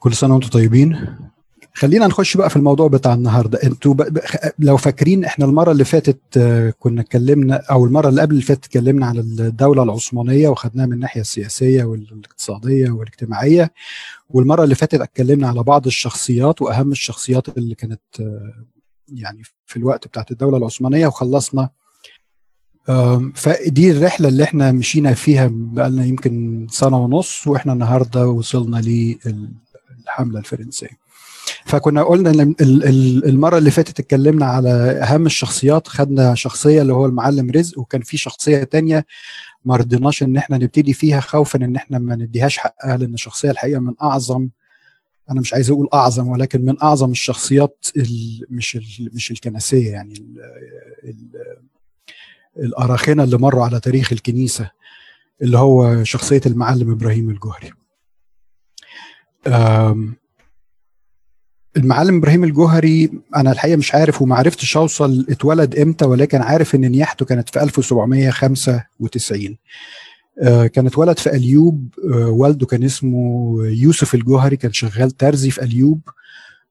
كل سنة وأنتم طيبين. خلينا نخش بقى في الموضوع بتاع النهارده. أنتوا لو فاكرين إحنا المرة اللي فاتت آه، كنا اتكلمنا أو المرة اللي قبل اللي فاتت اتكلمنا عن الدولة العثمانية وخدناها من الناحية السياسية والاقتصادية والاجتماعية. والمرة اللي فاتت اتكلمنا على بعض الشخصيات وأهم الشخصيات اللي كانت آه، يعني في الوقت بتاعت الدولة العثمانية وخلصنا. فدي الرحلة اللي إحنا مشينا فيها بقالنا يمكن سنة ونص وإحنا النهارده وصلنا للحمله الفرنسية. فكنا قلنا إن المرة اللي فاتت اتكلمنا على أهم الشخصيات خدنا شخصية اللي هو المعلم رزق وكان في شخصية تانية ما رضيناش إن إحنا نبتدي فيها خوفا إن إحنا ما نديهاش حقها لأن الشخصية الحقيقة من أعظم أنا مش عايز أقول أعظم ولكن من أعظم الشخصيات مش مش الكنسية يعني ال ال الاراخنه اللي مروا على تاريخ الكنيسة اللي هو شخصية المعلم إبراهيم الجوهري. المعلم إبراهيم الجوهري أنا الحقيقة مش عارف وما عرفتش أوصل اتولد إمتى ولكن عارف إن نياحته كانت في 1795 آه، كان اتولد في أليوب آه، والده كان اسمه يوسف الجوهري كان شغال ترزي في أليوب.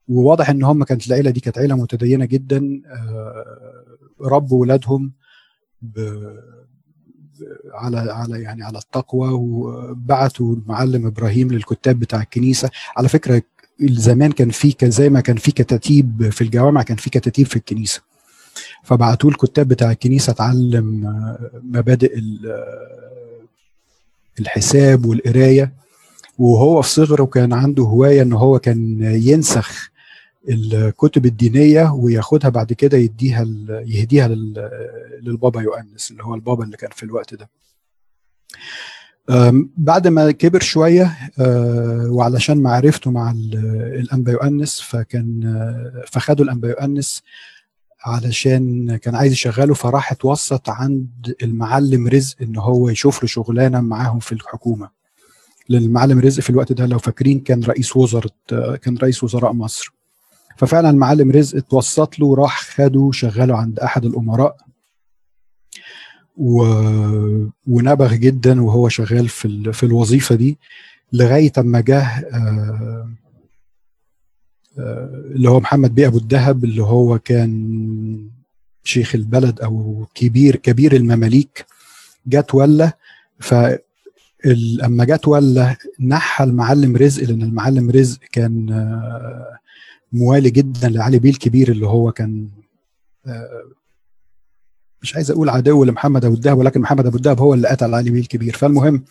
وواضح إن هم كانت العيلة دي كانت عيلة متدينة جدا آه، ربوا ولادهم على على يعني على التقوى وبعتوا المعلم إبراهيم للكتاب بتاع الكنيسة. على فكرة زمان كان في زي ما كان في كتاتيب في الجوامع كان في كتاتيب في الكنيسة. فبعتوه الكتاب بتاع الكنيسة اتعلم آه، مبادئ آه، الحساب والقراية. وهو في صغره كان عنده هواية إن هو كان ينسخ الكتب الدينية وياخدها بعد كده يديها يهديها للبابا يؤنس اللي هو البابا اللي كان في الوقت ده. بعد ما كبر شوية أه، وعلشان معرفته مع الأنبا يؤنس فكان أه، فخدوا الأنبا يؤنس علشان كان عايز يشغله فراح اتوسط عند المعلم رزق إن هو يشوف له شغلانة معاهم في الحكومة. لأن المعلم رزق في الوقت ده لو فاكرين كان رئيس وزراء كان رئيس وزراء مصر. ففعلا المعلم رزق اتوسط له وراح خده شغله عند أحد الأمراء و... ونبغ جدا وهو شغال في ال... في الوظيفة دي لغاية أما جه آه... آه... اللي هو محمد بيه أبو الدهب اللي هو كان شيخ البلد أو كبير كبير المماليك جت ولا ف أما جت ولا نحى المعلم رزق لأن المعلم رزق كان آه، موالي جدا لعلي بيه الكبير اللي هو كان آه، مش عايز أقول عدو لمحمد أبو الدهب ولكن محمد أبو الدهب هو اللي قتل علي بيه الكبير فالمهم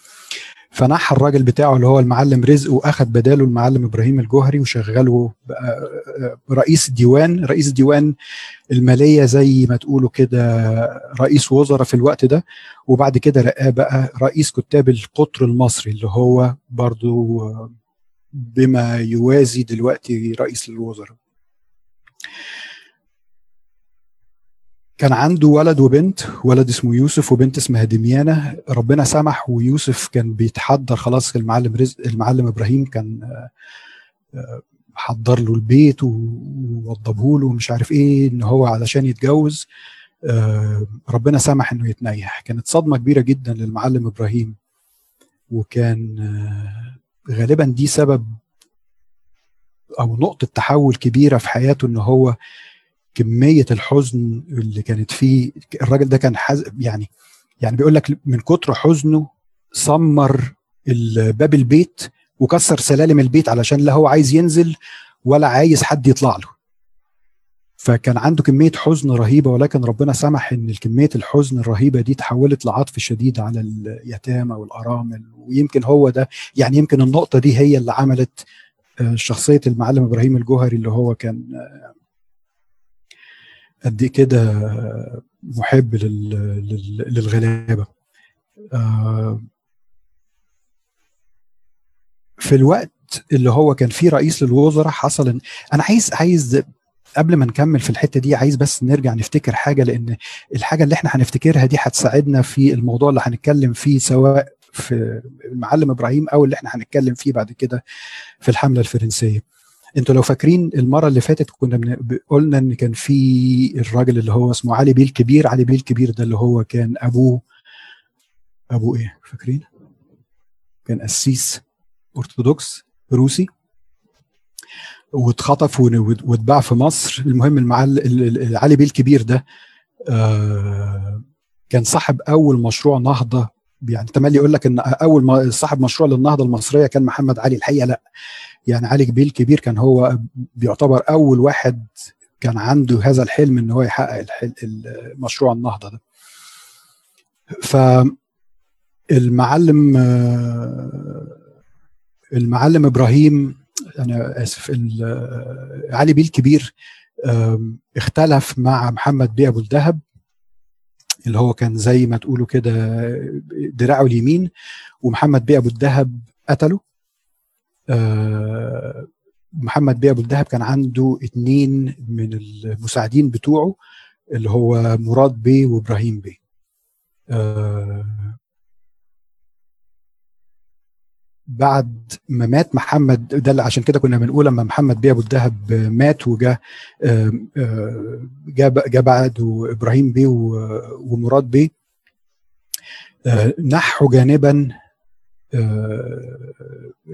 فنحى الراجل بتاعه اللي هو المعلم رزق واخد بداله المعلم إبراهيم الجوهري وشغله رئيس ديوان رئيس ديوان المالية زي ما تقولوا كده رئيس وزراء في الوقت ده. وبعد كده رقاه بقى رئيس كتاب القطر المصري اللي هو برضو بما يوازي دلوقتي رئيس للوزراء كان عنده ولد وبنت ولد اسمه يوسف وبنت اسمها دميانة. ربنا سمح ويوسف كان بيتحضر خلاص. المعلم رزق المعلم إبراهيم كان آه، حضر له البيت ووضبه له ومش عارف إيه إن هو علشان يتجوز. آه، ربنا سمح إنه يتنيح. كانت صدمة كبيرة جدا للمعلم إبراهيم. وكان آه، غالبا دي سبب أو نقطة تحول كبيرة في حياته إن هو كمية الحزن اللي كانت فيه. الراجل ده كان حز... يعني يعني بيقول لك من كتر حزنه سمر باب البيت وكسر سلالم البيت علشان لا هو عايز ينزل ولا عايز حد يطلع له. فكان عنده كمية حزن رهيبة ولكن ربنا سمح إن كميه الحزن الرهيبة دي تحولت لعطف شديد على اليتامى والأرامل ويمكن هو ده يعني يمكن النقطة دي هي اللي عملت آه، شخصية المعلم إبراهيم الجوهري اللي هو كان آه، قد إيه كده محب للغلابة. آه، في الوقت اللي هو كان فيه رئيس للوزراء حصل ان أنا عايز عايز قبل ما نكمل في الحتة دي عايز بس نرجع نفتكر حاجة لأن الحاجة اللي إحنا هنفتكرها دي هتساعدنا في الموضوع اللي هنتكلم فيه سواء في المعلم إبراهيم أو اللي إحنا هنتكلم فيه بعد كده في الحملة الفرنسية. أنتوا لو فاكرين المرة اللي فاتت كنا قلنا إن كان في الراجل اللي هو اسمه علي بيه الكبير علي بيه الكبير ده اللي هو كان أبوه أبوه إيه؟ فاكرين؟ كان قسيس أرثوذكس روسي. واتخطف واتباع في مصر. المهم المعل علي بيه الكبير ده آه، كان صاحب أول مشروع نهضة. يعني تملي يقول لك إن أول ما صاحب مشروع للنهضة المصرية كان محمد علي الحقيقة لأ. يعني علي بيه الكبير كان هو بيعتبر أول واحد كان عنده هذا الحلم إن هو يحقق المشروع النهضة ده. ف المعلم المعلم إبراهيم أنا آسف علي بيه الكبير اختلف مع محمد بيه أبو الدهب اللي هو كان زي ما تقولوا كده دراعه اليمين ومحمد بيه أبو الدهب قتله. آه، محمد بيه أبو الدهب كان عنده اتنين من المساعدين بتوعه اللي هو مراد بيه وإبراهيم بيه. بعد ما مات محمد ده عشان كده كنا بنقول لما محمد بيه أبو الدهب مات وجا جاء جاء بعده إبراهيم بيه ومراد بيه آه، نحوا جانبا آه،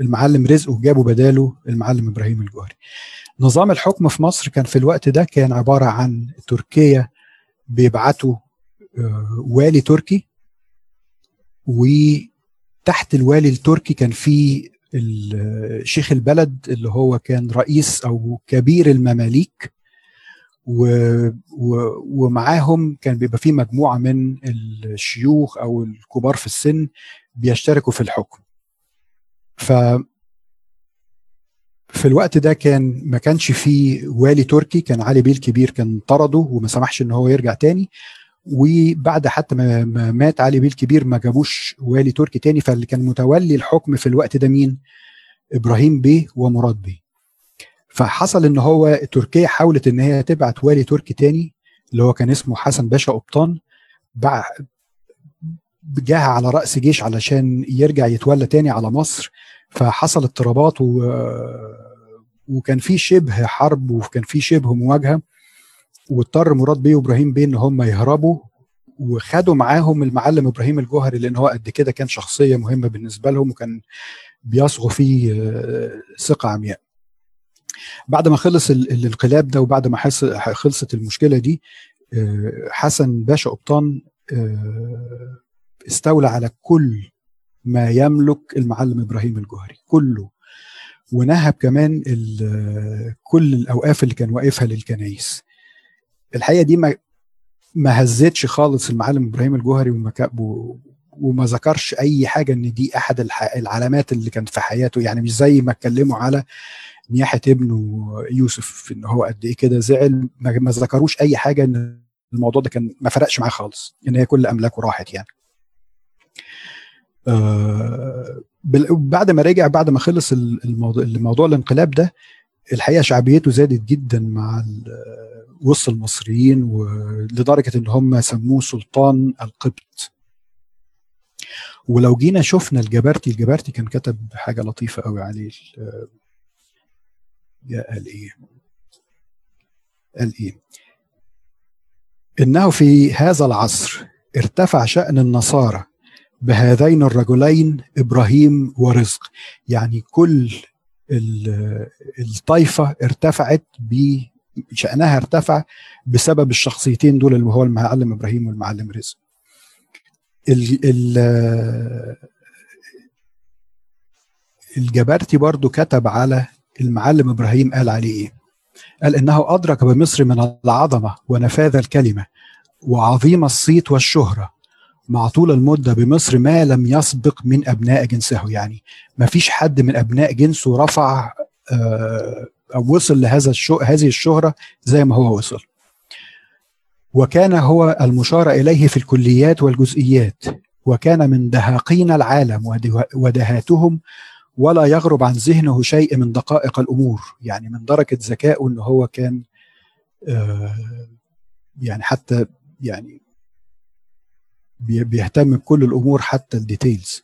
المعلم رزق وجابوا بداله المعلم إبراهيم الجوهري. نظام الحكم في مصر كان في الوقت ده كان عبارة عن تركيا بيبعتوا آه، والي تركي وتحت الوالي التركي كان في شيخ البلد اللي هو كان رئيس أو كبير المماليك. و... ومعاهم كان بيبقى في مجموعة من الشيوخ أو الكبار في السن بيشتركوا في الحكم ف في الوقت ده كان ما كانش فيه والي تركي كان علي بيه الكبير كان طرده وما سمحش إن هو يرجع تاني وبعد حتى ما مات علي بيه الكبير ما جابوش والي تركي تاني فاللي كان متولي الحكم في الوقت ده مين؟ إبراهيم بيه ومراد بيه. فحصل إن هو تركيا حاولت إن هي تبعت والي تركي تاني اللي هو كان اسمه حسن باشا قبطان جه على رأس جيش علشان يرجع يتولى تاني على مصر فحصل اضطرابات و... وكان في شبه حرب وكان في شبه مواجهة واضطر مراد بيه وابراهيم بيه إن هم يهربوا وخدوا معاهم المعلم إبراهيم الجوهري لأن هو قد كده كان شخصية مهمة بالنسبة لهم وكان بيصغوا فيه آه، ثقة عمياء. بعد ما خلص الانقلاب ده وبعد ما خلصت المشكلة دي آه، حسن باشا قبطان آه، استولى على كل ما يملك المعلم إبراهيم الجوهري كله ونهب كمان كل الأوقاف اللي كان واقفها للكنايس الحقيقة دي ما ما هزتش خالص المعلم إبراهيم الجوهري وما وما ذكرش أي حاجة إن دي أحد العلامات اللي كانت في حياته. يعني مش زي ما اتكلموا على نياحة ابنه يوسف إن هو قد إيه كده زعل. ما ذكروش أي حاجة إن الموضوع ده كان ما فرقش معاه خالص. إن هي كل أملاكه راحت يعني. آه بعد ما رجع بعد ما خلص الموضوع, الموضوع الانقلاب ده الحقيقة شعبيته زادت جدا مع وسط المصريين ولدرجه إن هم سموه سلطان القبط. ولو جينا شفنا الجبرتي الجبرتي كان كتب حاجة لطيفة قوي عليه قال إيه؟ قال إيه؟ إنه في هذا العصر ارتفع شأن النصارى بهذين الرجلين إبراهيم ورزق. يعني كل الطائفة ارتفعت بشانها ارتفع بسبب الشخصيتين دول اللي هو المعلم إبراهيم والمعلم رزق. ال ال الجبرتي برضو كتب على المعلم إبراهيم قال عليه إيه؟ قال إنه أدرك بمصر من العظمة ونفاذ الكلمة وعظيم الصيت والشهرة مع طول المدة بمصر ما لم يسبق من أبناء جنسه. يعني ما فيش حد من أبناء جنسه رفع آه، وصل لهذا الشو هذه الشهرة زي ما هو وصل. وكان هو المشار إليه في الكليات والجزئيات وكان من دهاقين العالم ودهاتهم ولا يغرب عن ذهنه شيء من دقائق الأمور. يعني من درجه ذكائه ان هو كان آه، يعني حتى يعني بيهتم بكل الأمور حتى الديتيلز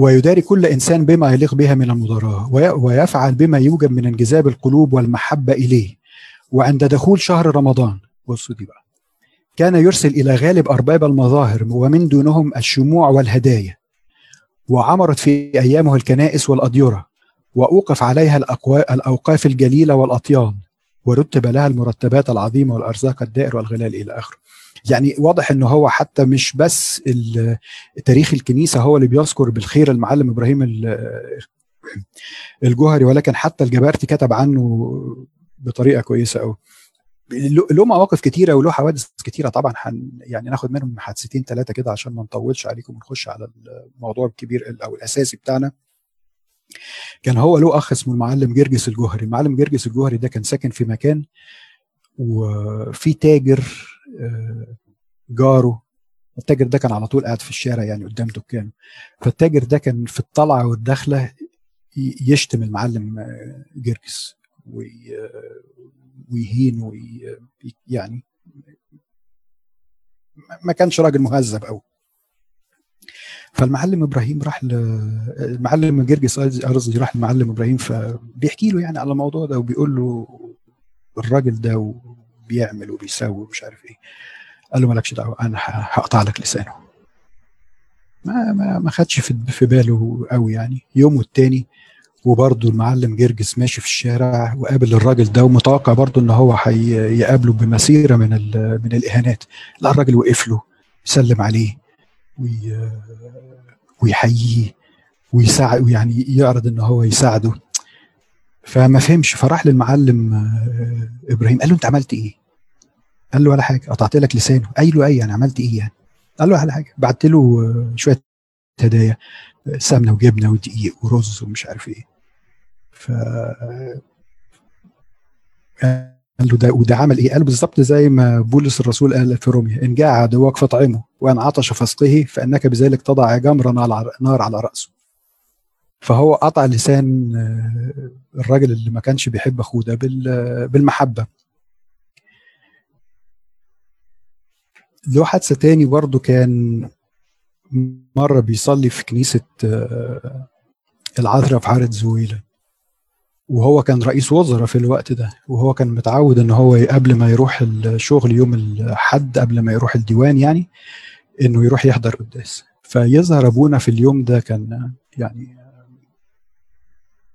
ويداري كل إنسان بما يليق بها من المضاراه ويفعل بما يوجب من انجذاب القلوب والمحبة إليه. وعند دخول شهر رمضان بصوا دي بقى كان يرسل إلى غالب أرباب المظاهر ومن دونهم الشموع والهدايا. وعمرت في أيامه الكنائس والأديرة وأوقف عليها الأوقاف الجليلة والأطيان. ورتب لها المرتبات العظيمة والأرزاق الدائر والغلال إلى آخره. يعني واضح إنه هو حتى مش بس تاريخ الكنيسة هو اللي بيذكر بالخير المعلم إبراهيم الجوهري ولكن حتى الجبارتي كتب عنه بطريقة كويسة قوي. له مواقف كتيرة وله حوادث كتيرة طبعا حن يعني ناخد منهم حادثتين ثلاثة كده عشان ما نطولش عليكم ونخش على الموضوع الكبير أو الأساسي بتاعنا كان هو له أخ اسمه المعلم جرجس الجوهري. المعلم جرجس الجوهري ده كان ساكن في مكان وفي تاجر آه، جاره. التاجر ده كان على طول قاعد في الشارع يعني قدام دكانه. فالتاجر ده كان في الطلعة والدخلة يشتم المعلم آه، جرجس ويهين وي يعني ما كانش راجل مهذب قوي فالمعلم إبراهيم راح ل... المعلم جرجس ارزي راح المعلم إبراهيم فبيحكي له يعني على الموضوع ده وبيقول له الراجل ده وبيعمل وبيسوي ومش عارف إيه. قال له مالكش دعوة أنا هقطع لك لسانه. ما ما ما خدش في, في باله قوي يعني. يوم والتاني وبرضه المعلم جرجس ماشي في الشارع وقابل الراجل ده ومتوقع برضه إن هو هيقابله بمسيرة من من الإهانات. لا الراجل وقف له سلم عليه. ويحييه ويساعد يعني يعرض ان هو يساعده. فما فهمش فراح للمعلم آه، إبراهيم. قال له أنت عملت إيه؟ قال له ولا حاجة. قطعت لك لسانه. قال له أي يعني عملت إيه يعني؟ قال له ولا حاجة. بعت له آه، شوية هدايا آه، سمنة وجبنة ودقيق ورز ومش عارف إيه. ف قال له ده وده عمل إيه؟ قال بالظبط زي ما بولس الرسول قال في روميا. إن جاع عدوك فاطعمه وان عطش فاسقه فإنك بذلك تضع جمر نار على رأسه. فهو قطع لسان آه، الراجل اللي ما كانش بيحب أخوه ده بالمحبة. له حادثة تاني برضه كان مره بيصلي في كنيسة آه، العذراء في حارة زويلة وهو كان رئيس وزراء في الوقت ده وهو كان متعود إن هو قبل ما يروح الشغل يوم الحد قبل ما يروح الديوان يعني إنه يروح يحضر قداس فيظهر أبونا في اليوم ده كان يعني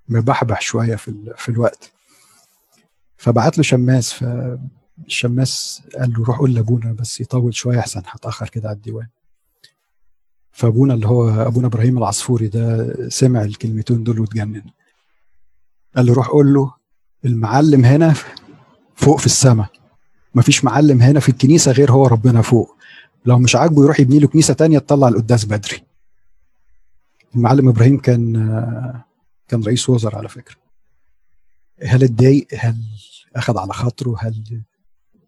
مبحبح شوية في في الوقت. فبعت له شماس فالشماس قال له روح قول لأبونا بس يطول شوية أحسن هتأخر كده على الديوان. فأبونا اللي هو أبونا إبراهيم العصفوري ده سمع الكلمتين دول واتجنن. قال له روح قول له المعلم هنا فوق في السماء. مفيش معلم هنا في الكنيسة غير هو ربنا فوق. لو مش عاجبه يروح يبني له كنيسة تانية تطلع القداس بدري. المعلم إبراهيم كان كان رئيس وزراء على فكرة. هل اتضايق؟ هل اخذ على خاطره؟ هل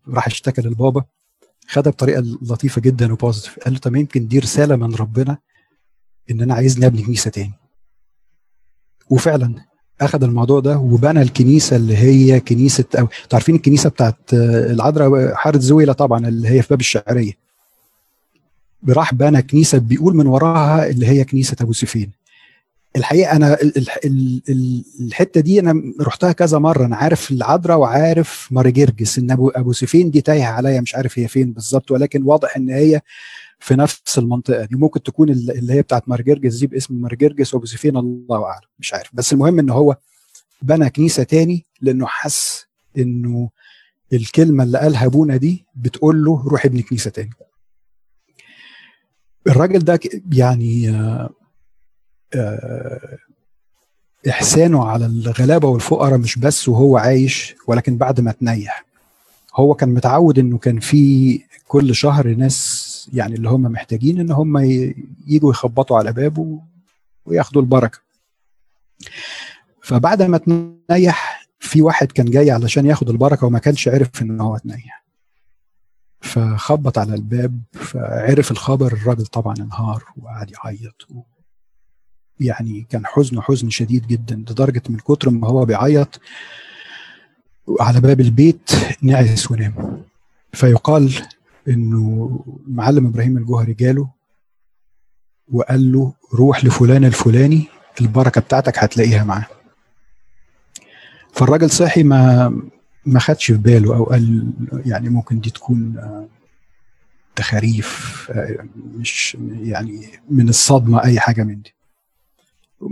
راح اشتكى للبابا؟ خدها بطريقة لطيفة جدا وبوزيتيف قال له طب يمكن دي رسالة من ربنا إن أنا عايز نبني كنيسة تاني. وفعلا اخذ الموضوع ده وبنى الكنيسة اللي هي كنيسة أو عارفين الكنيسة بتاعت العذراء حارة زويلة طبعا اللي هي في باب الشعرية. راح بنى كنيسة بيقول من وراها اللي هي كنيسة أبو سفين الحقيقة أنا الحتة دي أنا رحتها كذا مرة. أنا عارف العذراء وعارف ماري جرجس إن ابو أبو سفين دي تايهة عليا مش عارف هي فين بالظبط ولكن واضح إن هي في نفس المنطقة دي. ممكن تكون اللي هي بتاعت مارجرجس دي باسم مارجرجس وبوزيفين الله أعلم مش عارف. بس المهم إن هو بنى كنيسة تاني لأنه حس إنه الكلمة اللي قالها أبونا دي بتقول له روح ابني كنيسة تاني. الراجل ده يعني آه، آه، إحسانه على الغلابة والفقراء مش بس وهو عايش ولكن بعد ما تنيح هو كان متعود إنه كان في كل شهر ناس يعني اللي هم محتاجين إن هم يجوا يخبطوا على بابه وياخدوا البركة. فبعد ما تنيح في واحد كان جاي علشان ياخد البركة وما كانش عرف إن هو تنيح فخبط على الباب فعرف الخبر الراجل طبعا انهار وقعد يعيط. يعني كان حزنه حزن شديد جدا لدرجة من كتر ما هو بيعيط على باب البيت نعس ونام فيقال إنه المعلم إبراهيم الجوهري جاله وقال له روح لفلان الفلاني البركة بتاعتك هتلاقيها معاه فالراجل صحي ما ما خدش في باله أو قال يعني ممكن دي تكون تخاريف مش يعني من الصدمة أي حاجة من دي.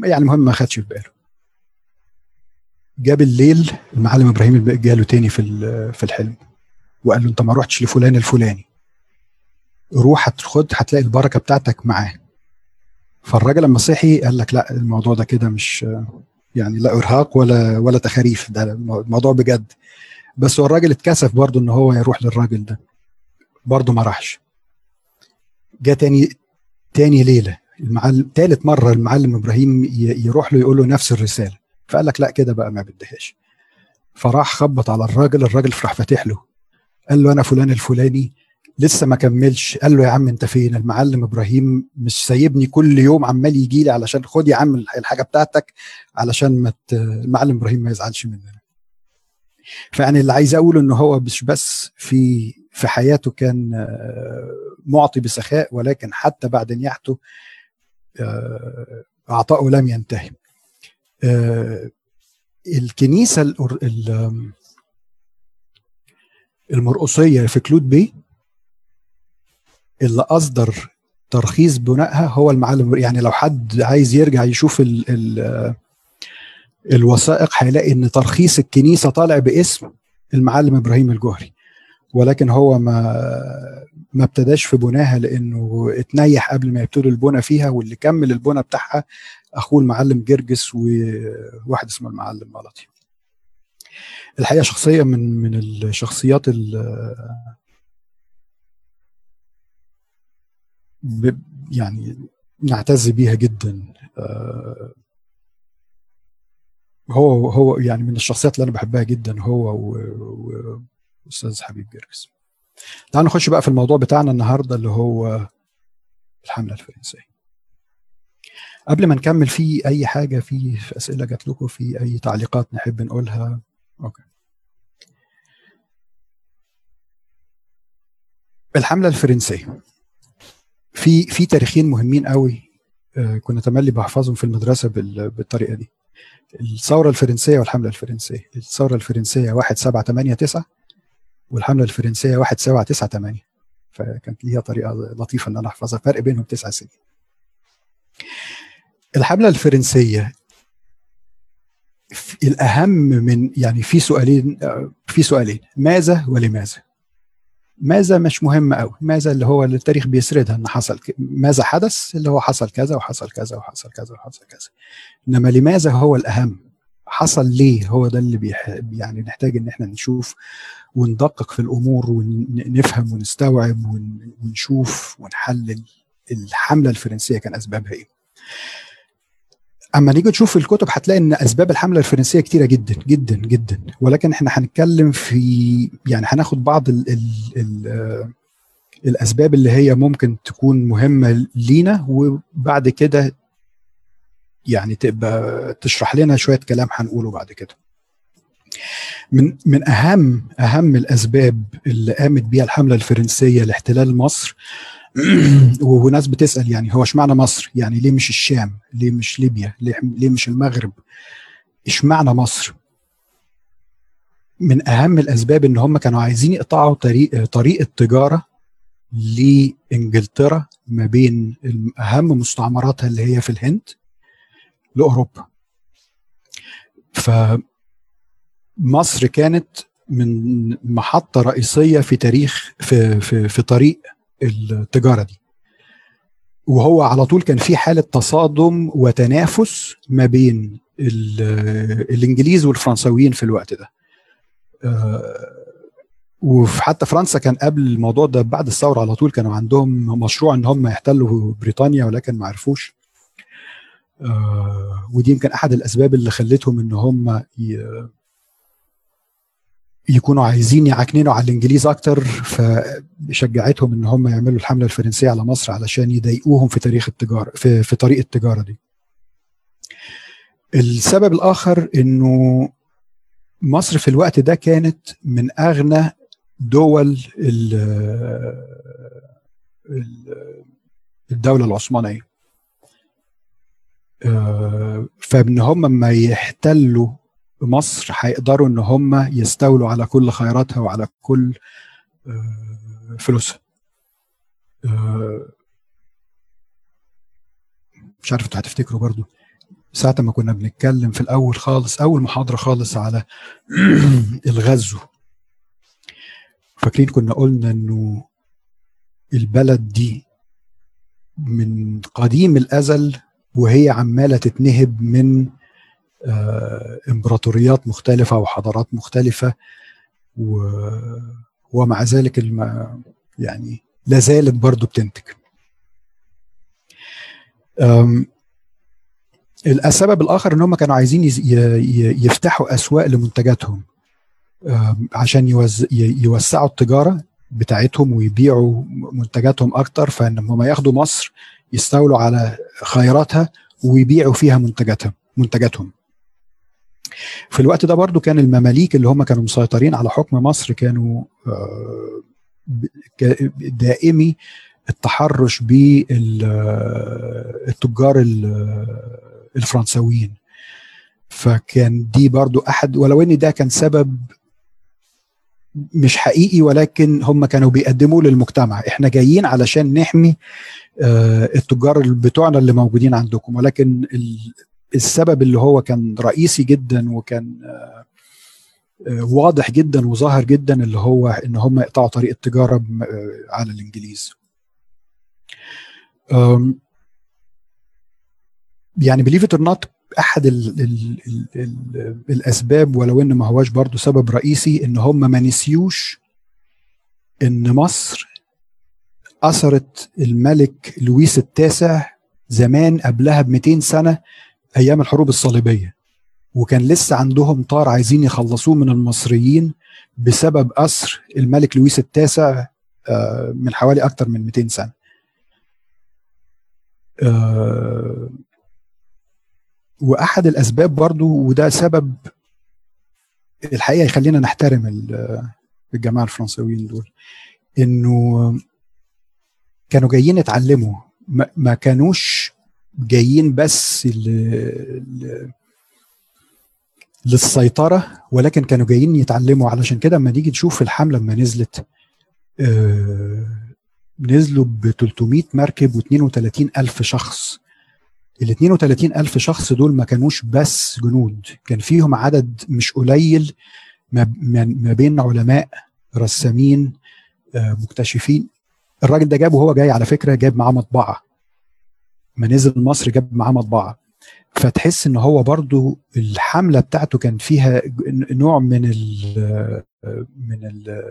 يعني المهم ما خدش في باله. جاب الليل المعلم إبراهيم جاله تاني في في الحلم وقال له أنت ما رحتش لفلان الفلاني. روح خد هتلاقي البركة بتاعتك معاه. فالراجل لما صحي قال لك لا الموضوع ده كده مش يعني لا إرهاق ولا ولا تخاريف. ده الموضوع بجد. بس هو الراجل اتكسف برضه إن هو يروح للراجل ده. برضه ما راحش. جه تاني تاني ليلة المعلم تالت مرة المعلم إبراهيم يروح له يقول له نفس الرسالة. فقال لك لا كده بقى ما بدهاش. فراح خبط على الراجل الراجل راح فاتح له. قال له أنا فلان الفلاني لسه ما كملش. قال له يا عم انت فين؟ المعلم إبراهيم مش سايبني كل يوم عمال يجي لي علشان خد يا عم الحاجة بتاعتك علشان ما المعلم إبراهيم ما يزعلش مننا. فيعني اللي عايز أقوله ان هو مش بس في في حياته كان آه، معطي بسخاء ولكن حتى بعد نياحته آه، عطاؤه لم ينتهي. آه، الكنيسة المرقصية في كلود بي اللي أصدر ترخيص بنائها هو المعلم. يعني لو حد عايز يرجع يشوف ال ال الوثائق هيلاقي إن ترخيص الكنيسة طالع باسم المعلم إبراهيم الجهري ولكن هو ما ما ابتداش في بناها لأنه اتنيح قبل ما يبتدوا البنى فيها واللي كمل البنى بتاعها أخوه المعلم جرجس وواحد اسمه المعلم ملطي. الحقيقة شخصية من من الشخصيات يعني نعتز بيها جدا. آه، هو هو يعني من الشخصيات اللي أنا بحبها جدا هو وأستاذ حبيب جرجس. تعالوا نخش بقى في الموضوع بتاعنا النهارده اللي هو الحملة الفرنسية. قبل ما نكمل في أي حاجة في, في أسئلة جات لكم في أي تعليقات نحب نقولها؟ أوكي. الحملة الفرنسية. في في تاريخين مهمين قوي آه، كنا تملي بحفظهم في المدرسة بالطريقة دي. الثورة الفرنسية والحملة الفرنسية. الثورة الفرنسية 1789 والحملة الفرنسية 1798 فكانت ليها طريقة لطيفة إن أنا أحفظها. فرق بينهم تسع سنين. الحملة الفرنسية الأهم من يعني في سؤالين آه، في سؤالين. ماذا ولماذا؟ ماذا مش مهم قوي ماذا اللي هو اللي التاريخ بيسردها ان حصل ماذا حدث؟ اللي هو حصل كذا وحصل كذا وحصل كذا وحصل كذا. إنما لماذا هو الأهم؟ حصل ليه هو ده اللي بيح... يعني نحتاج إن إحنا نشوف وندقق في الأمور ونفهم ونستوعب ونشوف ونحلل الحملة الفرنسية كان أسبابها إيه. أما نيجي نشوف الكتب هتلاقي إن أسباب الحملة الفرنسية كتيرة جدا جدا جدا. ولكن إحنا هنتكلم في يعني هناخد بعض ال ال ال الأسباب اللي هي ممكن تكون مهمة لينا وبعد كده يعني تبقى تشرح لنا شوية كلام هنقوله بعد كده. من من أهم أهم الأسباب اللي قامت بيها الحملة الفرنسية لاحتلال مصر وناس بتسأل يعني هو إشمعنى مصر؟ يعني ليه مش الشام؟ ليه مش ليبيا؟ ليه, مش المغرب؟ إشمعنى مصر؟ من أهم الأسباب إن هم كانوا عايزين يقطعوا طريق طريق التجارة لإنجلترا ما بين أهم مستعمراتها اللي هي في الهند لأوروبا. فمصر كانت من محطة رئيسية في تاريخ في في في طريق التجارة دي. وهو على طول كان في حالة تصادم وتنافس ما بين الإنجليز والفرنساويين في الوقت ده. آه، وحتى فرنسا كان قبل الموضوع ده بعد الثورة على طول كانوا عندهم مشروع إن هم يحتلوا بريطانيا ولكن ما عرفوش. آه، ودي يمكن أحد الأسباب اللي خلتهم إن هم يكونوا عايزين يعكننوا على الإنجليز أكتر فشجعتهم إن هم يعملوا الحملة الفرنسية على مصر علشان يضايقوهم في تاريخ التجارة في, في طريق التجارة دي. السبب الآخر إنه مصر في الوقت ده كانت من أغنى دول الدولة العثمانية. آه، فإن هم ما يحتلوا مصر هيقدروا إن هم يستولوا على كل خيراتها وعلى كل آه، فلوسها. آه، مش عارف أنتوا هتفتكروا برضو. ساعة ما كنا بنتكلم في الأول خالص أول محاضرة خالص على الغزو. فاكرين كنا قلنا إنه البلد دي من قديم الأزل وهي عمالة تتنهب من إمبراطوريات مختلفة وحضارات مختلفة و... ومع ذلك الم... يعني لا زالت برضه بتنتج. السبب الآخر إن هم كانوا عايزين يفتحوا أسواق لمنتجاتهم عشان يوسعوا التجارة بتاعتهم ويبيعوا منتجاتهم أكتر فإن هم ياخدوا مصر يستولوا على خيراتها ويبيعوا فيها منتجاتها منتجاتهم. في الوقت ده برضو كان المماليك اللي هم كانوا مسيطرين على حكم مصر كانوا آه، دائمي التحرش بالتجار الفرنساويين. فكان دي برضو أحد ولو إن ده كان سبب مش حقيقي ولكن هم كانوا بيقدموا للمجتمع. إحنا جايين علشان نحمي آه، التجار بتوعنا اللي موجودين عندكم. ولكن السبب اللي هو كان رئيسي جدا وكان آه، آه، واضح جدا وظاهر جدا اللي هو إن هم يقطعوا طريق التجارة على الإنجليز. يعني believe it or not أحد ال ال ال ال الأسباب ولو إن ما هواش برضو سبب رئيسي إن هم ما نسيوش إن مصر أثرت الملك لويس التاسع زمان قبلها ب 200 سنة أيام الحروب الصليبية وكان لسه عندهم طار عايزين يخلصوه من المصريين بسبب اسر الملك لويس التاسع آه، من حوالي أكتر من 200 سنة. آه، وأحد الأسباب برضو وده سبب الحقيقة يخلينا نحترم الجماعة الفرنساويين دول إنه كانوا جايين يتعلموا ما كانوش جايين بس للسيطرة ولكن كانوا جايين يتعلموا. علشان كده لما نيجي نشوف الحملة لما نزلت آه نزلوا ب 300 مركب و32 ألف شخص. ال 32 ألف شخص دول ما كانوش بس جنود كان فيهم عدد مش قليل ما بين علماء رسامين آه، مكتشفين. الراجل ده جابه وهو جاي على فكرة جاب معاه مطبعة. ما نزل مصر جاب معاه مطبعة. فتحس إن هو برضو الحملة بتاعته كان فيها نوع من ال من ال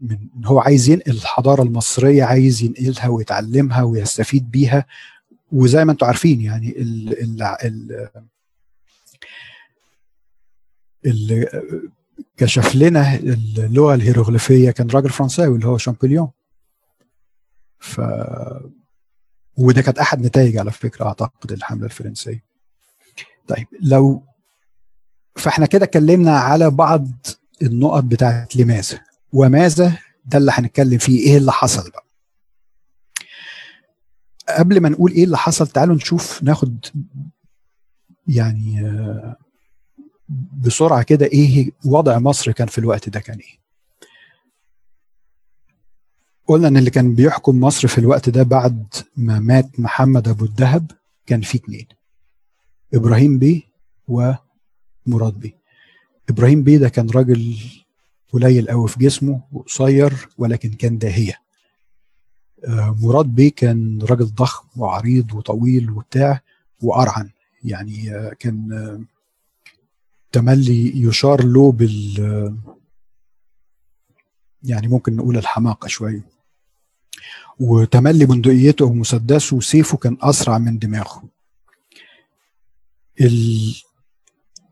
من هو عايز ينقل الحضارة المصرية عايز ينقلها ويتعلمها ويستفيد بيها. وزي ما أنتم عارفين يعني ال ال ال اللي كشف لنا اللغة الهيروغليفية كان راجل فرنساوي اللي هو شامبليون. ف وده كانت أحد نتائج على فكرة أعتقد الحملة الفرنسية. طيب لو فإحنا كده اتكلمنا على بعض النقط بتاعت لماذا وماذا ده اللي هنتكلم فيه إيه اللي حصل بقى؟ قبل ما نقول إيه اللي حصل تعالوا نشوف ناخد يعني آه، بسرعة كده إيه وضع مصر كان في الوقت ده كان إيه. قلنا إن اللي كان بيحكم مصر في الوقت ده بعد ما مات محمد أبو الدهب كان في اتنين. إبراهيم بيه ومراد بيه. إبراهيم بيه ده كان راجل قليل قوي في جسمه وقصير ولكن كان داهية. آه، مراد بيه كان راجل ضخم وعريض وطويل وبتاع وأرعن. يعني آه، كان آه، تملي يشار له بال يعني ممكن نقول الحماقة شوية. وتملي بندقيته ومسدسه وسيفه كان أسرع من دماغه. ال...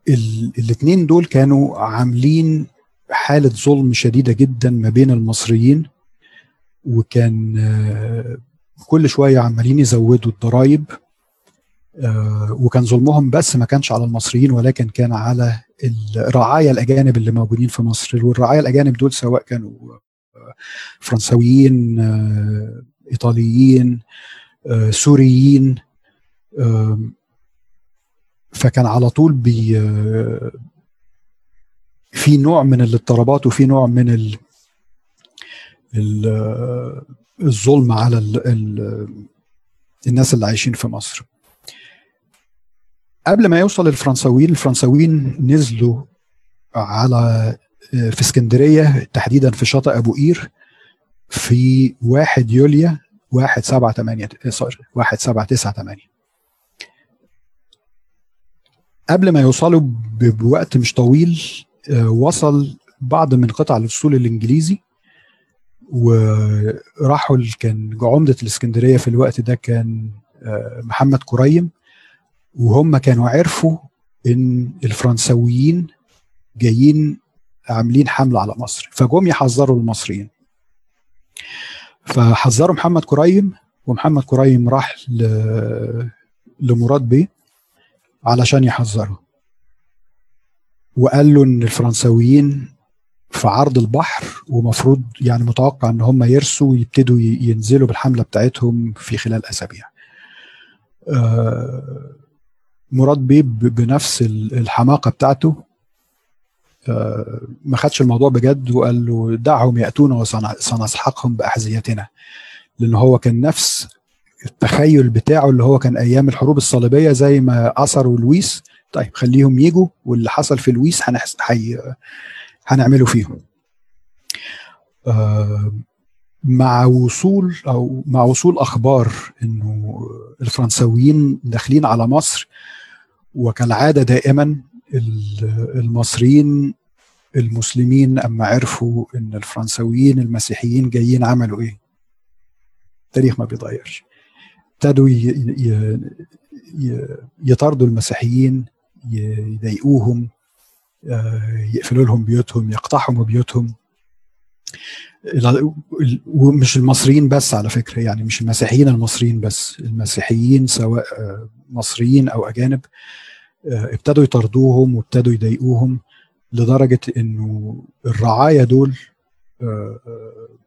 ال... الاثنين دول كانوا عاملين حالة ظلم شديدة جدا ما بين المصريين وكان آه، كل شوية عمالين يزودوا الضرائب آه، وكان ظلمهم بس ما كانش على المصريين ولكن كان على الرعايا الأجانب اللي موجودين في مصر. والرعايا الأجانب دول سواء كانوا آه، فرنساويين ايطاليين سوريين فكان على طول بي في نوع من الاضطرابات وفي نوع من الظلم على ال ال الناس اللي عايشين في مصر. قبل ما يوصل الفرنساويين الفرنساويين نزلوا على في اسكندرية تحديدا في شاطئ أبو قير في 1 يوليو 1 7 8 سوري 1 7 9 8 قبل ما يوصلوا بوقت مش طويل وصل بعض من قطع الاسطول الإنجليزي وراحوا كان عمدة الإسكندرية في الوقت ده كان محمد كريم وهم كانوا عرفوا إن الفرنساويين جايين عاملين حملة على مصر فجم يحذروا المصريين فحذروا محمد كريم ومحمد كريم راح. لمراد بيه علشان يحذره وقال له إن الفرنساويين في عرض البحر ومفروض يعني متوقع إن هم يرسوا ويبتدوا ينزلوا بالحملة بتاعتهم في خلال أسابيع. آه مراد بيه بنفس الحماقة بتاعته ما خدش الموضوع بجد وقال له دعهم ياتون وسنسحقهم بأحذيتنا. لأن هو كان نفس التخيل بتاعه اللي هو كان أيام الحروب الصليبية زي ما أثروا لويس. طيب خليهم يجوا واللي حصل في لويس هنحس حي... هنعمله فيهم. آه مع وصول أو مع وصول أخبار إنه الفرنساويين داخلين على مصر وكالعادة دائما المصريين المسلمين أما عرفوا إن الفرنساويين المسيحيين جايين عملوا إيه؟ التاريخ ما بيتغيرش. ابتدوا يطاردوا المسيحيين يضايقوهم يقفلوا لهم بيوتهم يقتحموا بيوتهم. ومش المصريين بس على فكرة يعني مش المسيحيين المصريين بس المسيحيين سواء مصريين أو أجانب. ابتدوا يطردوهم وابتدوا يضايقوهم لدرجة إنه الرعايا دول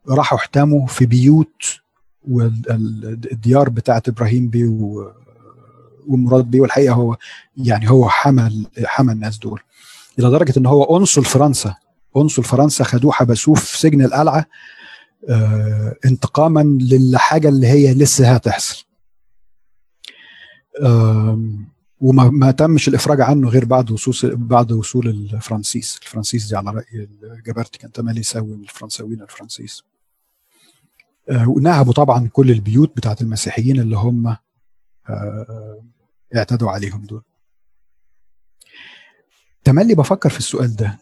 راحوا احتموا في بيوت والديار بتاعت إبراهيم بيه ومراد بيه والحقيقة هو يعني هو حمى حمى الناس دول. إلى درجة إن هو قنصل فرنسا قنصل فرنسا خدوه حبسوه في سجن القلعة آه انتقاما للحاجة اللي هي لسه هتحصل. آه وما ما تمش الإفراج عنه غير بعد وصول بعد وصول الفرنسيس. الفرنسيس دي على رأي جبرتي كان تملي يساوي الفرنساويين الفرنسيس. آه ونهبوا طبعا كل البيوت بتاعت المسيحيين اللي هم آه اعتدوا عليهم دول. تملي بفكر في السؤال ده.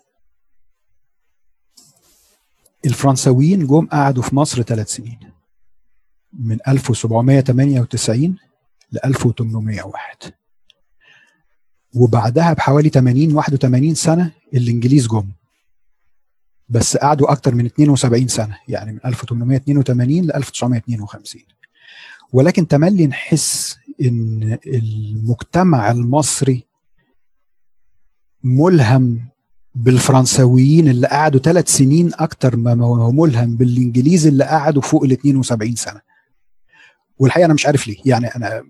الفرنساويين جم قعدوا في مصر ثلاث سنين من 1798 ل 1801 وبعدها بحوالي 80 81 سنة الإنجليز جم. بس قعدوا أكتر من 72 سنة يعني من 1882 ل 1952 ولكن تملي نحس إن المجتمع المصري ملهم بالفرنساويين اللي قعدوا ثلاث سنين أكتر ما هو ملهم بالإنجليز اللي قعدوا فوق ال 72 سنة. والحقيقة أنا مش عارف ليه يعني أنا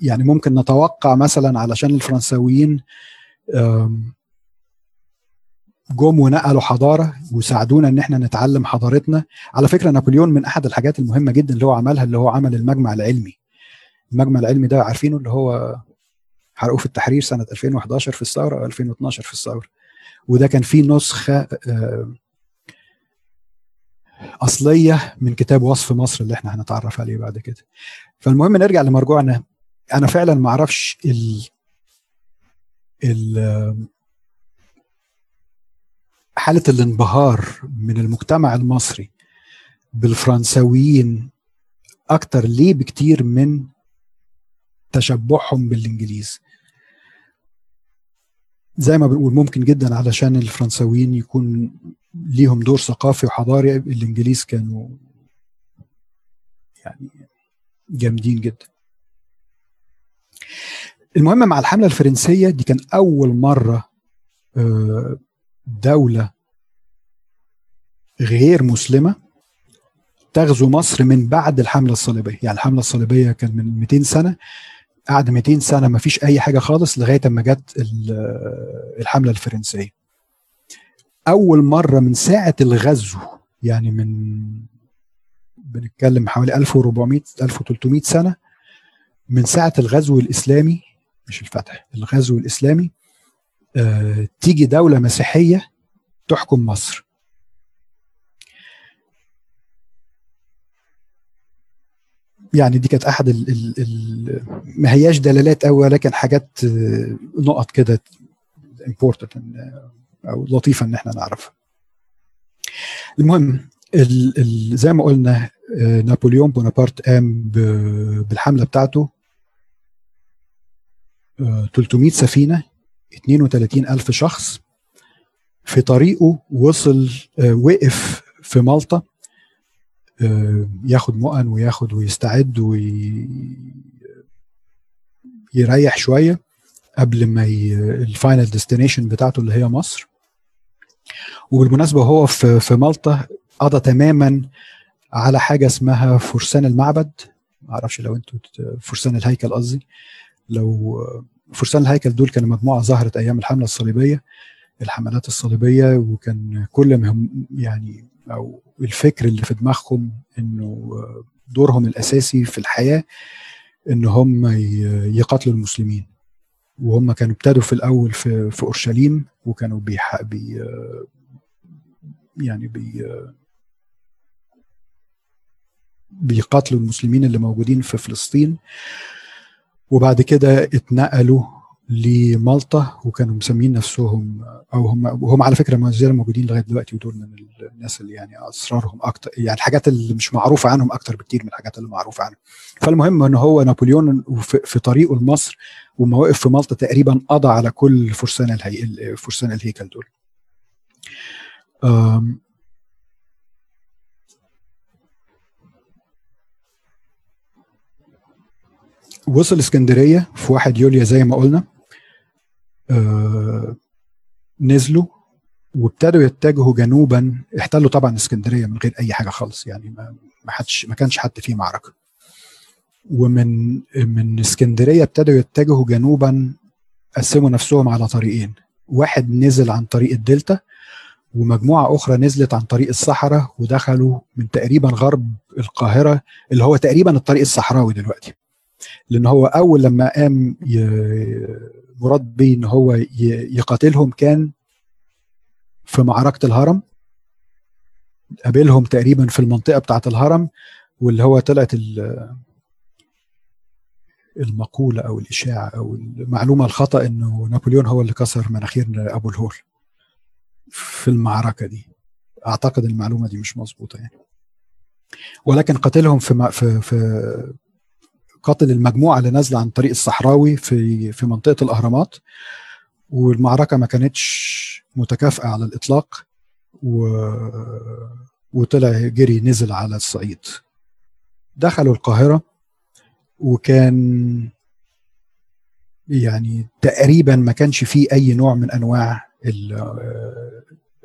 يعني ممكن نتوقع مثلا علشان الفرنساويين جم ونقلوا حضارة وساعدونا إن إحنا نتعلم حضارتنا. على فكرة نابليون من أحد الحاجات المهمة جدا اللي هو عملها اللي هو عمل المجمع العلمي. المجمع العلمي ده عارفينه اللي هو حرقوه في التحرير سنة 2011 في الثورة أو 2012 في الثورة. وده كان فيه نسخة أصلية من كتاب وصف مصر اللي إحنا هنتعرف عليه بعد كده. فالمهم نرجع لمرجوعنا أنا فعلا ما أعرفش ال ال حالة الانبهار من المجتمع المصري بالفرنساويين أكتر ليه بكتير من تشبعهم بالإنجليز. زي ما بنقول ممكن جدا علشان الفرنساويين يكون ليهم دور ثقافي وحضاري الإنجليز كانوا يعني جامدين جدا. المهم مع الحملة الفرنسية دي كان أول مرة دولة غير مسلمة تغزو مصر من بعد الحملة الصليبية. يعني الحملة الصليبية كان من 200 سنة قعد 200 سنة ما فيش أي حاجة خالص لغاية أما جت الحملة الفرنسية. أول مرة من ساعة الغزو يعني من بنتكلم حوالي 1400 1300 سنة من ساعة الغزو الإسلامي مش الفتح الغزو الإسلامي آه، تيجي دولة مسيحية تحكم مصر. يعني دي كانت أحد ال ال ال ما هياش دلالات قوي ولكن حاجات آه، نقط كده امبورتنت أو لطيفة إن إحنا نعرفها. المهم ال ال زي ما قلنا آه، نابليون بونابرت قام بالحملة بتاعته 300 آه، سفينه 32 ألف شخص. في طريقه وصل وقف في مالطا ياخد مؤن وياخد ويستعد ويريح شوية قبل ما ال final destination بتاعته اللي هي مصر. وبالمناسبة هو في في مالطا قضى تماما على حاجة اسمها فرسان المعبد. ما أعرفش لو أنتوا فرسان الهيكل قصدي. لو فرسان الهيكل دول كانوا مجموعة ظهرت أيام الحملة الصليبية الحملات الصليبية وكان كل ما يعني أو الفكر اللي في دماغهم إنه دورهم الأساسي في الحياة إن هم يقاتلوا المسلمين. وهم كانوا ابتدوا في الأول في في أورشليم وكانوا بي يعني بي بيقاتلوا المسلمين اللي موجودين في فلسطين. وبعد كده اتنقلوا لمالطا وكانوا مسمين نفسهم أو هم وهم على فكرة ما زالوا موجودين لغاية دلوقتي ودول من الناس اللي يعني أسرارهم أكتر يعني الحاجات اللي مش معروفة عنهم أكتر بكتير من الحاجات اللي معروفة عنهم. فالمهم إن هو نابليون في طريقه لمصر وما وقف في مالطا تقريبا قضى على كل فرسان الهي... فرسان الهيكل دول. وصل اسكندرية في 1 يوليو زي ما قلنا. آه نزلوا وابتدوا يتجهوا جنوبا. احتلوا طبعا اسكندرية من غير أي حاجة خالص يعني ما ما حدش ما كانش حد فيه معركة. ومن من اسكندرية ابتدوا يتجهوا جنوبا قسموا نفسهم على طريقين. واحد نزل عن طريق الدلتا ومجموعة أخرى نزلت عن طريق الصحراء ودخلوا من تقريبا غرب القاهرة اللي هو تقريبا الطريق الصحراوي دلوقتي. لأن هو أول لما قام مراد بيه إن هو يقاتلهم كان في معركة الهرم. قابلهم تقريبا في المنطقة بتاعة الهرم واللي هو طلعت المقولة أو الإشاعة أو المعلومة الخطأ إنه نابليون هو اللي كسر مناخير أبو الهول في المعركة دي. أعتقد المعلومة دي مش مظبوطة يعني. ولكن قتلهم في في في قتل المجموعة اللي نازلة عن طريق الصحراوي في في منطقة الأهرامات. والمعركة ما كانتش متكافئة على الإطلاق و وطلع جري نزل على الصعيد. دخلوا القاهرة وكان يعني تقريبا ما كانش فيه أي نوع من أنواع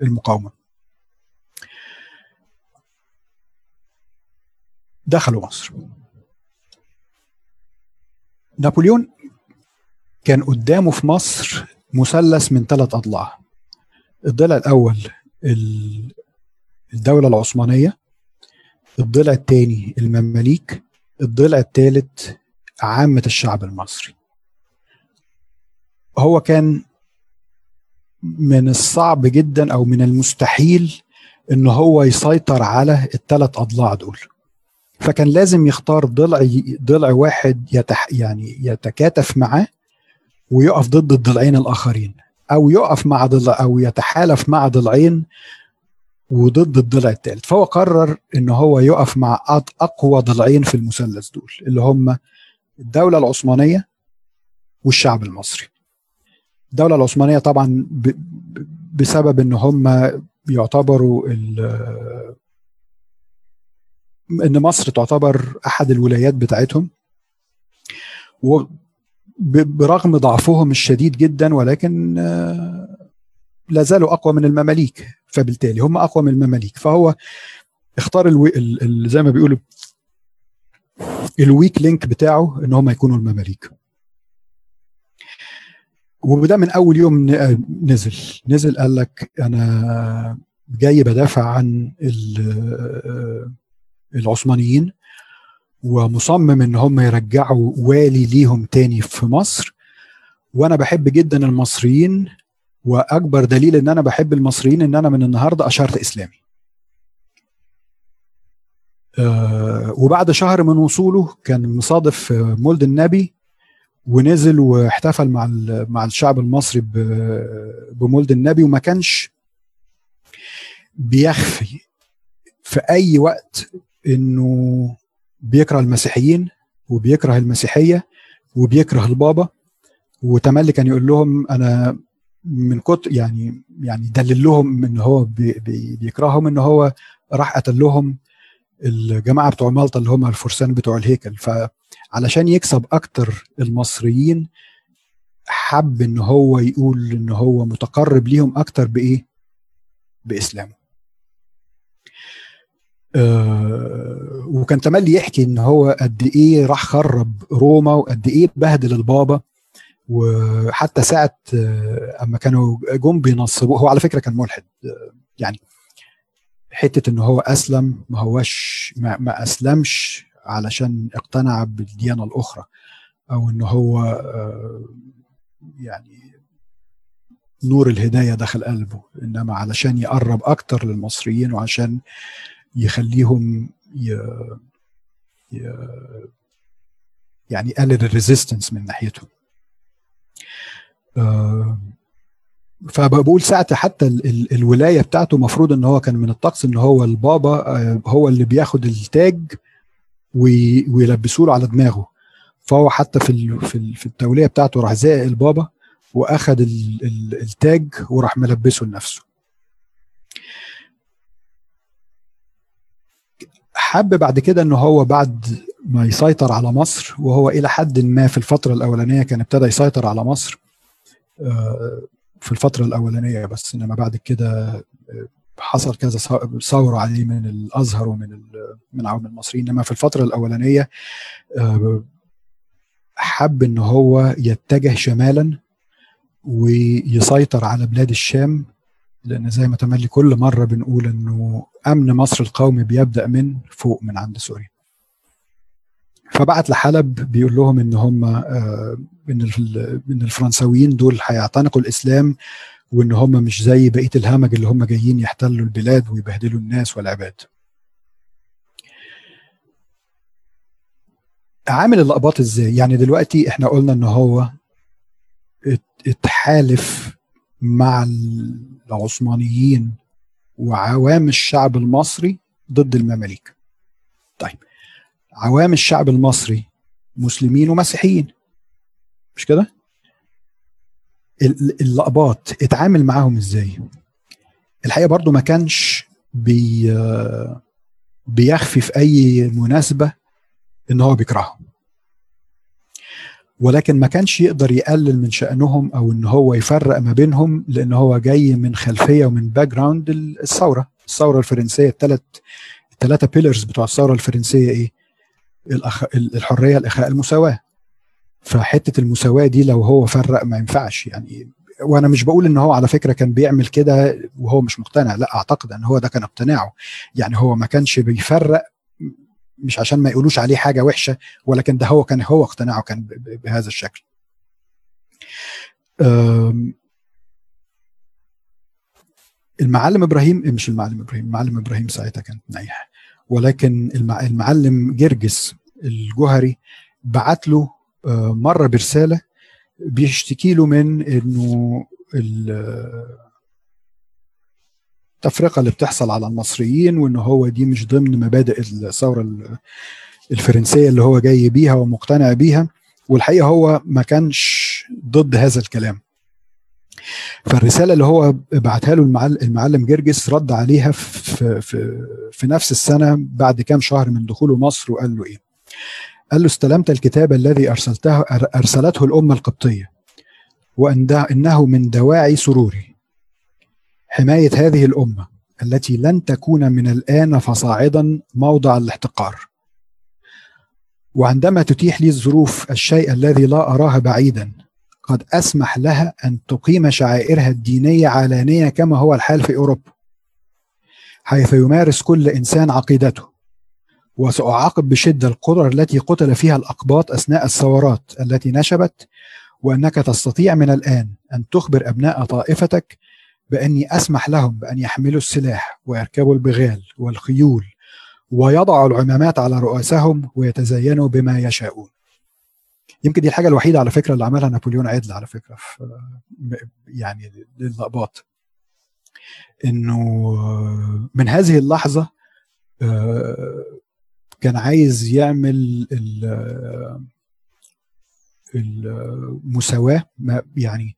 المقاومة. دخلوا مصر. نابليون كان قدامه في مصر مثلث من ثلاث أضلاع. الضلع الأول الدولة العثمانية الضلع الثاني المماليك الضلع الثالث عامة الشعب المصري. هو كان من الصعب جدا أو من المستحيل إن هو يسيطر على الثلاث أضلاع دول. فكان لازم يختار ضلع ضلع واحد يتح يعني يتكاتف معاه ويقف ضد الضلعين الآخرين أو يقف مع ضلع أو يتحالف مع ضلعين وضد الضلع الثالث فهو قرر إن هو يقف مع أقوى ضلعين في المثلث دول اللي هم الدولة العثمانية والشعب المصري. الدولة العثمانية طبعا بسبب إن هم يعتبروا إن مصر تعتبر أحد الولايات بتاعتهم وبرغم ضعفهم الشديد جدا ولكن آه، لا زالوا أقوى من المماليك. فبالتالي هم أقوى من المماليك. فهو اختار ال wea... ال... زي ما بيقولوا ال weak link بتاعه إن هم يكونوا المماليك. وده من أول يوم نزل. نزل قال لك أنا جاي بدافع عن العثمانيين ومصمم إن هم يرجعوا والي ليهم تاني في مصر. وأنا بحب جدا المصريين وأكبر دليل إن أنا بحب المصريين إن أنا من النهارده أشرت إسلامي. أه وبعد شهر من وصوله كان مصادف مولد النبي ونزل واحتفل مع مع الشعب المصري بمولد النبي وما كانش بيخفي في أي وقت إنه بيكره المسيحيين وبيكره المسيحية وبيكره البابا. وتملي كان يقول لهم أنا من كتر يعني يعني دلل لهم إن هو بي بي بيكرههم إن هو راح قتل لهم الجماعة بتوع مالطا اللي هم الفرسان بتوع الهيكل. فعلشان يكسب أكتر المصريين حب إن هو يقول إن هو متقرب ليهم أكتر بإيه؟ بإسلامه. وكان تملي يحكي إن هو قد إيه راح خرب روما وقد إيه بهدل البابا. وحتى ساعة أما كانوا جم بينصبوه هو على فكرة كان ملحد يعني حتة إن هو أسلم ما هوش ما, ما أسلمش علشان اقتنع بالديانة الأخرى أو إن هو يعني نور الهدايه دخل قلبه إنما علشان يقرب أكتر للمصريين وعشان يخليهم ي... ي... يعني يقلل الريزيستنس من ناحيتهم. آه فبقول ساعتها حتى ال ال الولاية بتاعته المفروض إن هو كان من الطقس إن هو البابا آه هو اللي بياخد التاج ويلبسوا له على دماغه. فهو حتى في في, التولية بتاعته راح زائق البابا وأخد ال ال التاج وراح ملبسه لنفسه. حب بعد كده ان هو بعد ما يسيطر على مصر وهو إلى حد ما في الفترة الأولانية كان ابتدى يسيطر على مصر في الفترة الأولانية بس إنما بعد كده حصل كذا ثورة عليه من الأزهر ومن من عوام المصريين. إنما في الفترة الأولانية حب إن هو يتجه شمالا ويسيطر على بلاد الشام لأن زي ما تملي كل مرة بنقول إنه أمن مصر القومي بيبدأ من فوق من عند سوريا فبعت لحلب بيقول لهم إن هم إن إن الفرنساويين دول هيعتنقوا الإسلام وإن هم مش زي بقية الهمج اللي هم جايين يحتلوا البلاد ويبهدلوا الناس والعباد. عامل اللقبات إزاي؟ يعني دلوقتي إحنا قلنا إن هو اتحالف مع العثمانيين وعوام الشعب المصري ضد المماليك. طيب عوام الشعب المصري مسلمين ومسيحيين مش كده؟ الأقباط اتعامل معاهم إزاي؟ الحقيقة برضو ما كانش بي بيخفي في أي مناسبة إن هو بيكرههم. ولكن ما كانش يقدر يقلل من شأنهم أو إن هو يفرق ما بينهم لأن هو جاي من خلفية ومن background الثورة. الثورة الفرنسية الثلاث الثلاثه pillars بتوع الثورة الفرنسية إيه؟ الأخ... الحرية الإخاء المساواة. فحتة المساواة دي لو هو فرق ما ينفعش. يعني وأنا مش بقول إن هو على فكرة كان بيعمل كده وهو مش مقتنع لا أعتقد إن هو ده كان اقتناعه. يعني هو ما كانش بيفرق مش عشان ما يقولوش عليه حاجة وحشة ولكن ده هو كان هو اقتناعه كان بهذا الشكل. المعلم إبراهيم مش المعلم إبراهيم المعلم إبراهيم ساعتها كان نايح. ولكن المعلم جرجس الجوهري بعت له مرة برسالة بيشتكي له من إنه التفرقة اللي بتحصل على المصريين وان هو دي مش ضمن مبادئ الثورة الفرنسية اللي هو جاي بيها ومقتنع بيها. والحقيقة هو ما كانش ضد هذا الكلام. فالرسالة اللي هو بعتها له المعلم جرجس رد عليها في, في, في نفس السنة بعد كام شهر من دخوله مصر وقال له إيه؟ قال له استلمت الكتاب الذي ارسلته أرسلته الأمة القبطية وان إنه من دواعي سروري. حماية هذه الأمة التي لن تكون من الآن فصاعدا موضع الاحتقار. وعندما تتيح لي الظروف الشيء الذي لا أراه بعيدا قد أسمح لها أن تقيم شعائرها الدينية علانية كما هو الحال في أوروبا حيث يمارس كل إنسان عقيدته. وسأعاقب بشدة القرى التي قتل فيها الأقباط أثناء الثورات التي نشبت وأنك تستطيع من الآن أن تخبر أبناء طائفتك بأني أسمح لهم بأن يحملوا السلاح ويركبوا البغال والخيول ويضعوا العمامات على رؤوسهم ويتزينوا بما يشاءون. يمكن دي الحاجة الوحيدة على فكرة اللي عملها نابليون عدل على فكرة في يعني للأقباط. إنه من هذه اللحظة آه، كان عايز يعمل المساواة يعني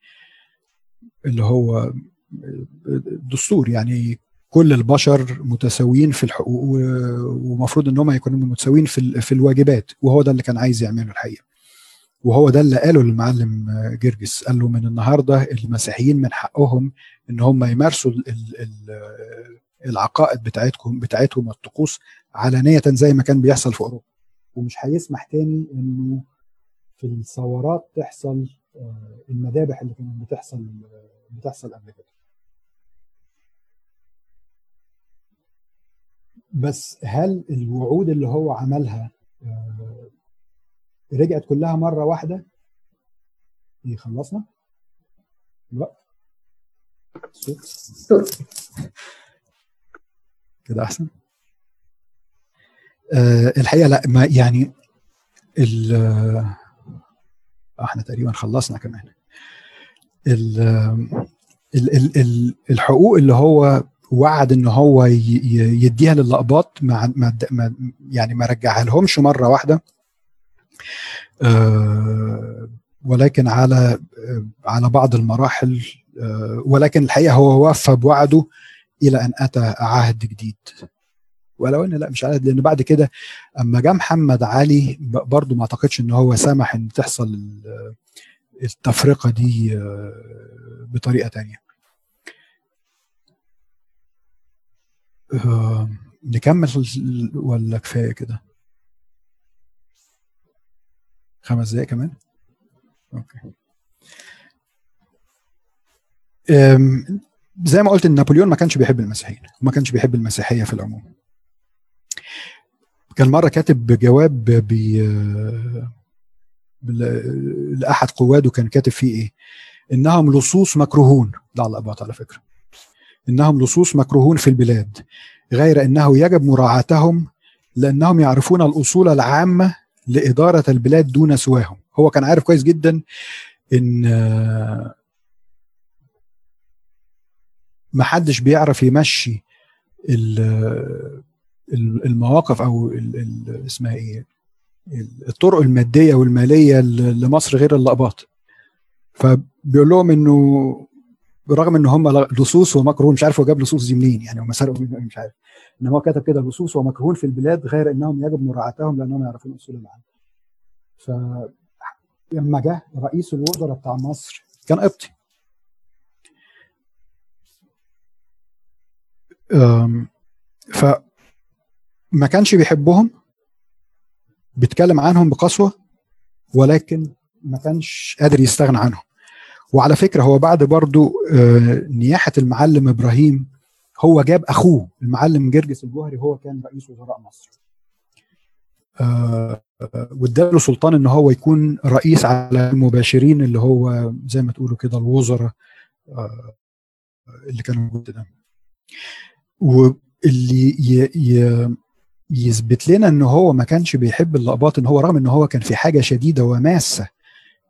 اللي هو الدستور يعني كل البشر متساويين في الحقوق ومفروض إن هم يكونوا متساويين في في الواجبات وهو ده اللي كان عايز يعمله الحقيقة. وهو ده اللي قاله للمعلم جرجس قال له من النهارده المسيحيين من حقهم إن هم يمارسوا العقائد بتاعتكم بتاعتهم الطقوس علانية زي ما كان بيحصل في أوروبا. ومش هيسمح تاني إنه في الثورات تحصل آه، المذابح اللي كانت بتحصل بتحصل قبل كده. بس هل الوعود اللي هو عملها آه، رجعت كلها مرة واحدة؟ يخلصنا الوقت صوت. كده أحسن. أه الحقيقة لا ما يعني ال آه، إحنا تقريبا خلصنا كمان. ال ال ال الحقوق اللي هو وعد إن هو يديها للأقباط ما يعني ما رجعها لهمش. مره واحدة آه، ولكن على على بعض المراحل آه، ولكن الحقيقة هو وفى بوعده إلى أن أتى عهد جديد. ولو إن لا مش عهد لأن بعد كده أما جاء محمد علي برضه ما أعتقدش إن هو سمح إن تحصل التفرقة دي آه، بطريقة تانية. نكمل ولا كفاية كده؟ خمس دقايق كمان؟ okay. زي ما قلت إن نابليون ما كانش بيحب المسيحيين وما كانش بيحب المسيحية في العموم. كان مرة كاتب جواب بي لأحد قواده كان كاتب فيه إيه؟ إنهم لصوص مكروهون. ده على الاباط على فكرة. إنهم لصوص مكروهون في البلاد غير إنه يجب مراعاتهم لأنهم يعرفون الأصول العامة لإدارة البلاد دون سواهم. هو كان عارف كويس جدا إن ما حدش بيعرف يمشي المواقف أو اسمها إيه الطرق المادية والمالية لمصر غير اللقباط. فبيقول لهم إنه برغم إن هم لصوص ومكروهون مش عارف هو جاب لصوص دي منين يعني هم سرقوا مش عارف. ان هو كتب كده لصوص ومكروهون في البلاد غير إنهم يجب مراعاتهم لأنهم يعرفون أصول العالم. ف لما جه رئيس الوزراء بتاع مصر كان قبطي. ف ما كانش بيحبهم بيتكلم عنهم بقسوة ولكن ما كانش قادر يستغنى عنهم. وعلى فكرة هو بعد برضو آه، نياحة المعلم إبراهيم هو جاب أخوه المعلم جرجس الجوهري هو كان رئيس وزراء مصر. آه، واداله سلطان إن هو يكون رئيس على المباشرين اللي هو زي ما تقولوا كده الوزراء آه، اللي كانوا موجودين ده واللي يثبت لنا إن هو ما كانش بيحب اللقباط إن هو رغم إن هو كان في حاجة شديدة وماسة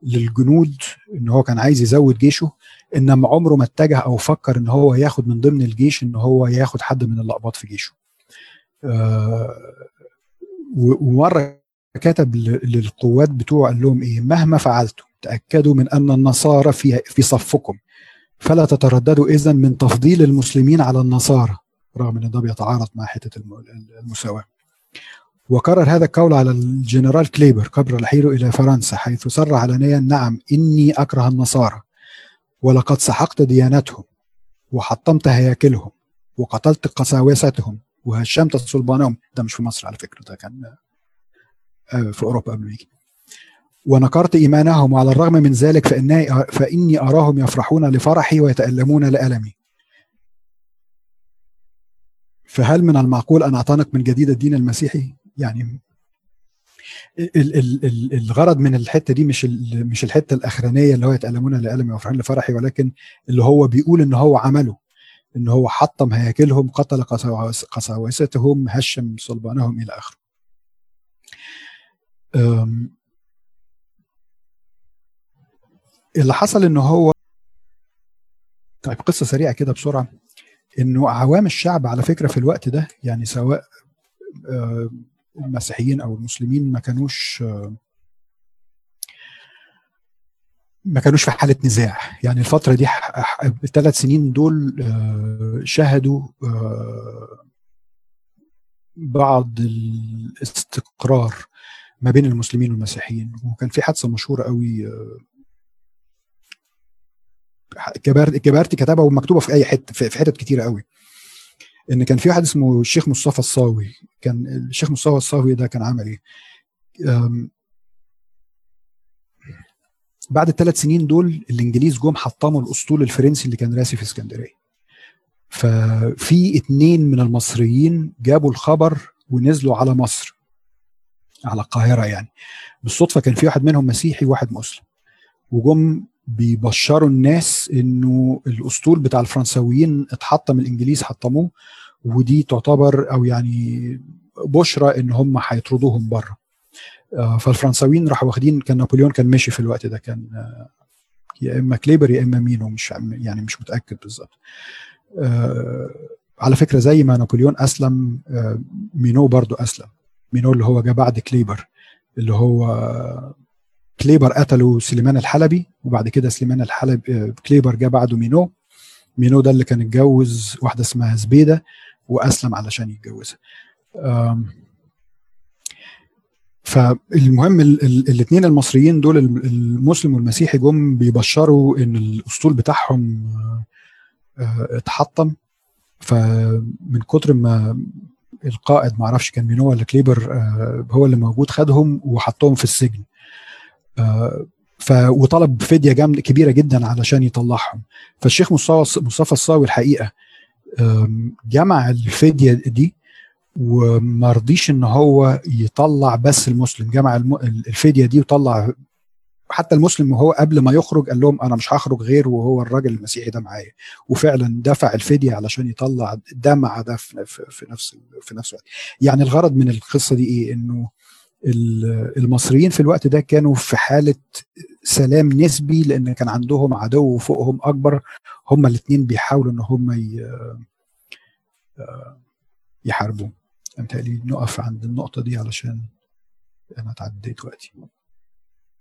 للجنود إن هو كان عايز يزود جيشه إنما عمره ما اتجه أو فكر إن هو ياخد من ضمن الجيش إن هو ياخد حد من اللقباط في جيشه. آه ومرة كتب للقوات بتوعه قال لهم إيه؟ مهما فعلتم تأكدوا من أن النصارى في في صفكم. فلا تترددوا اذا من تفضيل المسلمين على النصارى. رغم إن ده بيتعارض مع حتة المساواة. وكرر هذا القول على الجنرال كليبر قبل رحيله إلى فرنسا حيث صرح علنيا نعم إني أكره النصارى ولقد سحقت ديانتهم وحطمت هياكلهم وقتلت قساوستهم وهشمت صلبانهم ده مش في مصر على فكرة ده كان آه، في أوروبا قبل ما يجي ونكرت إيمانهم وعلى الرغم من ذلك فإني فإني أراهم يفرحون لفرحي ويتألمون لألمي. فهل من المعقول أن أعتنق من جديد الدين المسيحي؟ يعني الغرض من الحتة دي مش مش الحتة الأخرانية اللي هو يتألمون لالمي ويفرحون لفرحي ولكن اللي هو بيقول إن هو عمله إن هو حطم هياكلهم قتل قساوستهم هشم صلبانهم إلى آخره. اللي حصل إن هو طيب قصة سريعة كده بسرعة. إنه عوام الشعب على فكرة في الوقت ده يعني سواء المسيحيين أو المسلمين ما كانوش ما كانوش في حالة نزاع. يعني الفترة دي الثلاث سنين دول شهدوا بعض الاستقرار ما بين المسلمين والمسيحيين. وكان في حادثة مشهورة قوي كبارتي كتبها ومكتوبة في أي حتة في حتت كتيرة قوي. إن كان في واحد اسمه الشيخ مصطفى الصاوي. كان الشيخ مصطفى الصاوي ده كان عمل إيه؟ بعد الثلاث سنين دول الإنجليز جم حطموا الأسطول الفرنسي اللي كان راسي في اسكندرية. ففي اتنين من المصريين جابوا الخبر ونزلوا على مصر على القاهرة يعني. بالصدفة كان في واحد منهم مسيحي وواحد مسلم. وجم بيبشروا الناس إنه الأسطول بتاع الفرنساويين اتحطم الإنجليز حطموه ودي تعتبر أو يعني بشرى إن هم هيطردوهم بره. آه، فالفرنساويين راحوا واخدين كان نابليون كان ماشي في الوقت ده كان آه، يا إما كليبر يا إما مينو مش يعني مش متأكد بالظبط. آه، على فكرة زي ما نابليون أسلم مينو برضو أسلم. مينو اللي هو جه بعد كليبر اللي هو كليبر قتلوا سليمان الحلبي وبعد كده سليمان الحلبي كليبر جه بعده مينو. مينو ده اللي كان اتجوز واحدة اسمها زبيدة وأسلم علشان يتجوزها. فالمهم الاثنين المصريين دول المسلم والمسيحي جم بيبشروا إن الأسطول بتاعهم آه، اتحطم. فمن كتر ما القائد ما أعرفش كان مين هو ولا كليبر آه، هو اللي موجود خدهم وحطهم في السجن. آه، ف وطلب فدية جامده كبيرة جدا علشان يطلعهم. فالشيخ مصطفى مصطفى الصاوي الحقيقة جمع الفدية دي وما رضيش إن هو يطلع بس المسلم. جمع الفدية دي وطلع حتى المسلم وهو قبل ما يخرج قال لهم أنا مش هخرج غير وهو الراجل المسيحي ده معايا. وفعلا دفع الفدية علشان يطلع ده مع ده في نفس في نفس الوقت. يعني الغرض من القصة دي إيه؟ إنه المصريين في الوقت ده كانوا في حالة سلام نسبي لأن كان عندهم عدو فوقهم أكبر. هما الاثنين بيحاولوا إن هم يحاربوا نقف عند النقطة دي علشان أنا اتعديت وقتي